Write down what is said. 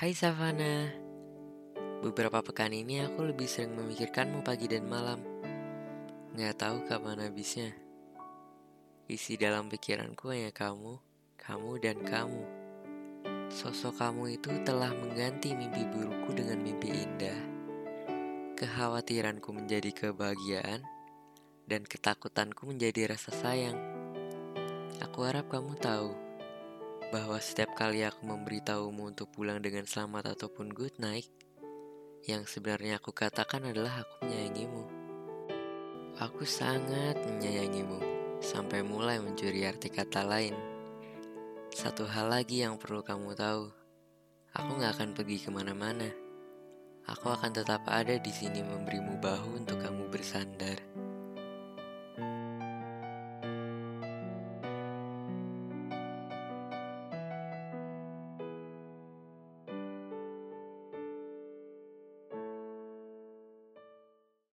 Hai Savana, beberapa pekan ini aku lebih sering memikirkanmu pagi dan malam. Nggak tahu kapan habisnya. Isi dalam pikiranku hanya kamu, kamu dan kamu. Sosok kamu itu telah mengganti mimpi burukku dengan mimpi indah. Kekhawatiranku menjadi kebahagiaan, dan ketakutanku menjadi rasa sayang. Aku harap kamu tahu bahwa setiap kali aku memberitahumu untuk pulang dengan selamat ataupun good night, yang sebenarnya aku katakan adalah aku menyayangimu. Aku sangat menyayangimu, sampai mulai mencuri arti kata lain. Satu hal lagi yang perlu kamu tahu, aku gak akan pergi ke mana-mana. Aku akan tetap ada di sini memberimu bahu untuk kamu bersandar.